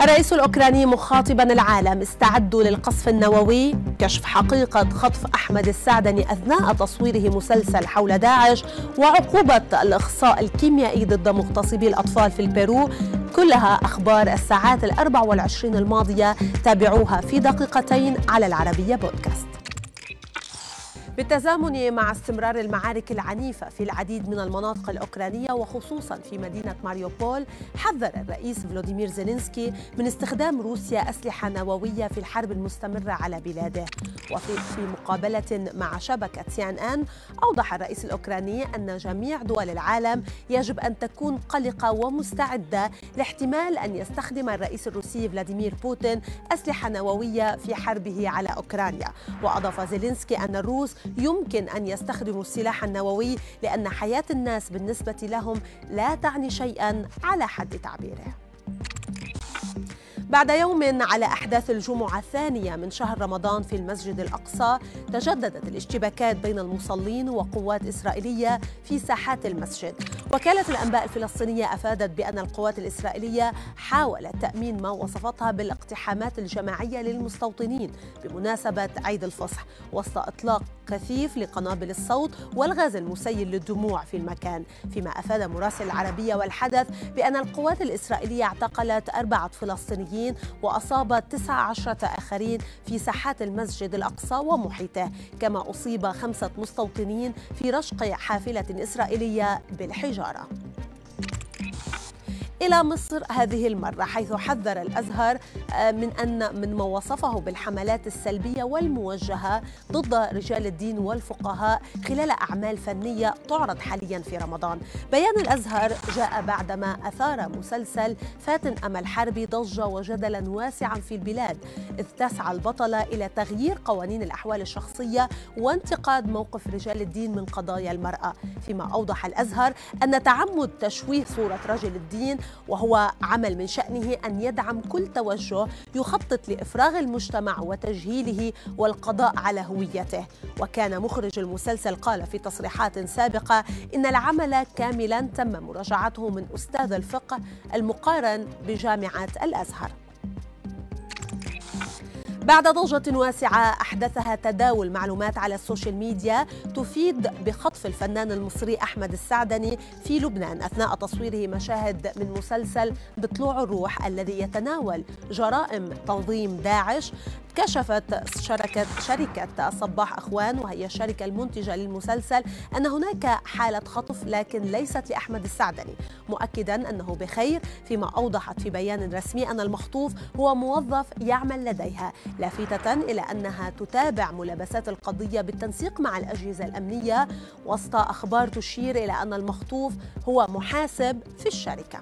الرئيس الأوكراني مخاطبا العالم استعدوا للقصف النووي. كشف حقيقة خطف أحمد السعدني أثناء تصويره مسلسل حول داعش وعقوبة الإخصاء الكيميائي ضد مغتصبي الأطفال في البيرو كلها أخبار الساعات الأربع والعشرين الماضية. تابعوها في دقيقتين على العربية بودكاست. بالتزامن مع استمرار المعارك العنيفة في العديد من المناطق الأوكرانية وخصوصا في مدينة ماريوبول حذر الرئيس فلوديمير زيلينسكي من استخدام روسيا أسلحة نووية في الحرب المستمرة على بلاده. وفي في مقابلة مع شبكة سي إن إن أوضح الرئيس الأوكراني أن جميع دول العالم يجب أن تكون قلقة ومستعدة لاحتمال أن يستخدم الرئيس الروسي فلاديمير بوتين أسلحة نووية في حربه على أوكرانيا. وأضاف زيلينسكي أن الروس يمكن أن يستخدموا السلاح النووي لأن حياة الناس بالنسبة لهم لا تعني شيئا على حد تعبيره. بعد يوم على أحداث الجمعة الثانية من شهر رمضان في المسجد الأقصى تجددت الاشتباكات بين المصلين وقوات إسرائيلية في ساحات المسجد. وكالة الأنباء الفلسطينية أفادت بأن القوات الإسرائيلية حاولت تأمين ما وصفتها بالاقتحامات الجماعية للمستوطنين بمناسبة عيد الفصح وسط إطلاق كثيف لقنابل الصوت والغاز المسيل للدموع في المكان. فيما أفاد مراسل العربية والحدث بأن القوات الإسرائيلية اعتقلت أربعة فلسطينيين وأصابت 19 آخرين في ساحات المسجد الأقصى ومحيطه. كما أصيب خمسة مستوطنين في رشق حافلة إسرائيلية بالحجارة. إلى مصر هذه المرة حيث حذر الأزهر آه، من أن من ما وصفه بالحملات السلبية والموجهة ضد رجال الدين والفقهاء خلال أعمال فنية تعرض حاليا في رمضان. بيان الأزهر جاء بعدما أثار مسلسل فاتن أمل حربي ضجة وجدلا واسعا في البلاد إذ تسعى البطلة إلى تغيير قوانين الأحوال الشخصية وانتقاد موقف رجال الدين من قضايا المرأة. فيما أوضح الأزهر أن تعمد تشويه صورة رجل الدين وهو عمل من شأنه أن يدعم كل توجه يخطط لإفراغ المجتمع وتجهيله والقضاء على هويته. وكان مخرج المسلسل قال في تصريحات سابقة إن العمل كاملا تم مراجعته من أستاذ الفقه المقارن بجامعة الأزهر. بعد ضجة واسعة أحدثها تداول معلومات على السوشيال ميديا تفيد بخطف الفنان المصري أحمد السعدني في لبنان أثناء تصويره مشاهد من مسلسل بطلوع الروح الذي يتناول جرائم تنظيم داعش. كشفت شركة شركة صباح أخوان وهي الشركة المنتجة للمسلسل أن هناك حالة خطف لكن ليست لأحمد السعدني. مؤكدا أنه بخير فيما أوضحت في بيان رسمي أن المخطوف هو موظف يعمل لديها لافتة إلى أنها تتابع ملابسات القضية بالتنسيق مع الأجهزة الأمنية. وسط أخبار تشير إلى أن المخطوف هو محاسب في الشركة.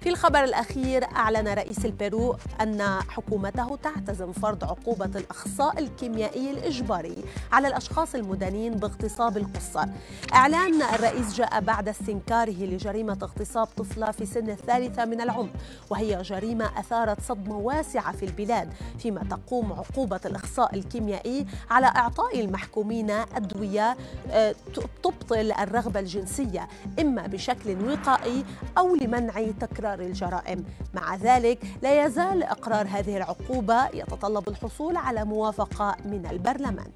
في الخبر الأخير أعلن رئيس البيرو أن حكومته تعتزم فرض عقوبة الإخصاء الكيميائي الإجباري على الأشخاص المدانين باغتصاب القصر إعلان الرئيس جاء بعد استنكاره لجريمة اغتصاب طفلة في سن الثالثة من العمر وهي جريمة أثارت صدمة واسعة في البلاد فيما تقوم عقوبة الإخصاء الكيميائي على إعطاء المحكومين أدوية آه، تبطل الرغبة الجنسية إما بشكل وقائي أو لمنع تكرار تكرار الجرائم. مع ذلك لا يزال إقرار هذه العقوبة يتطلب الحصول على موافقة من البرلمان.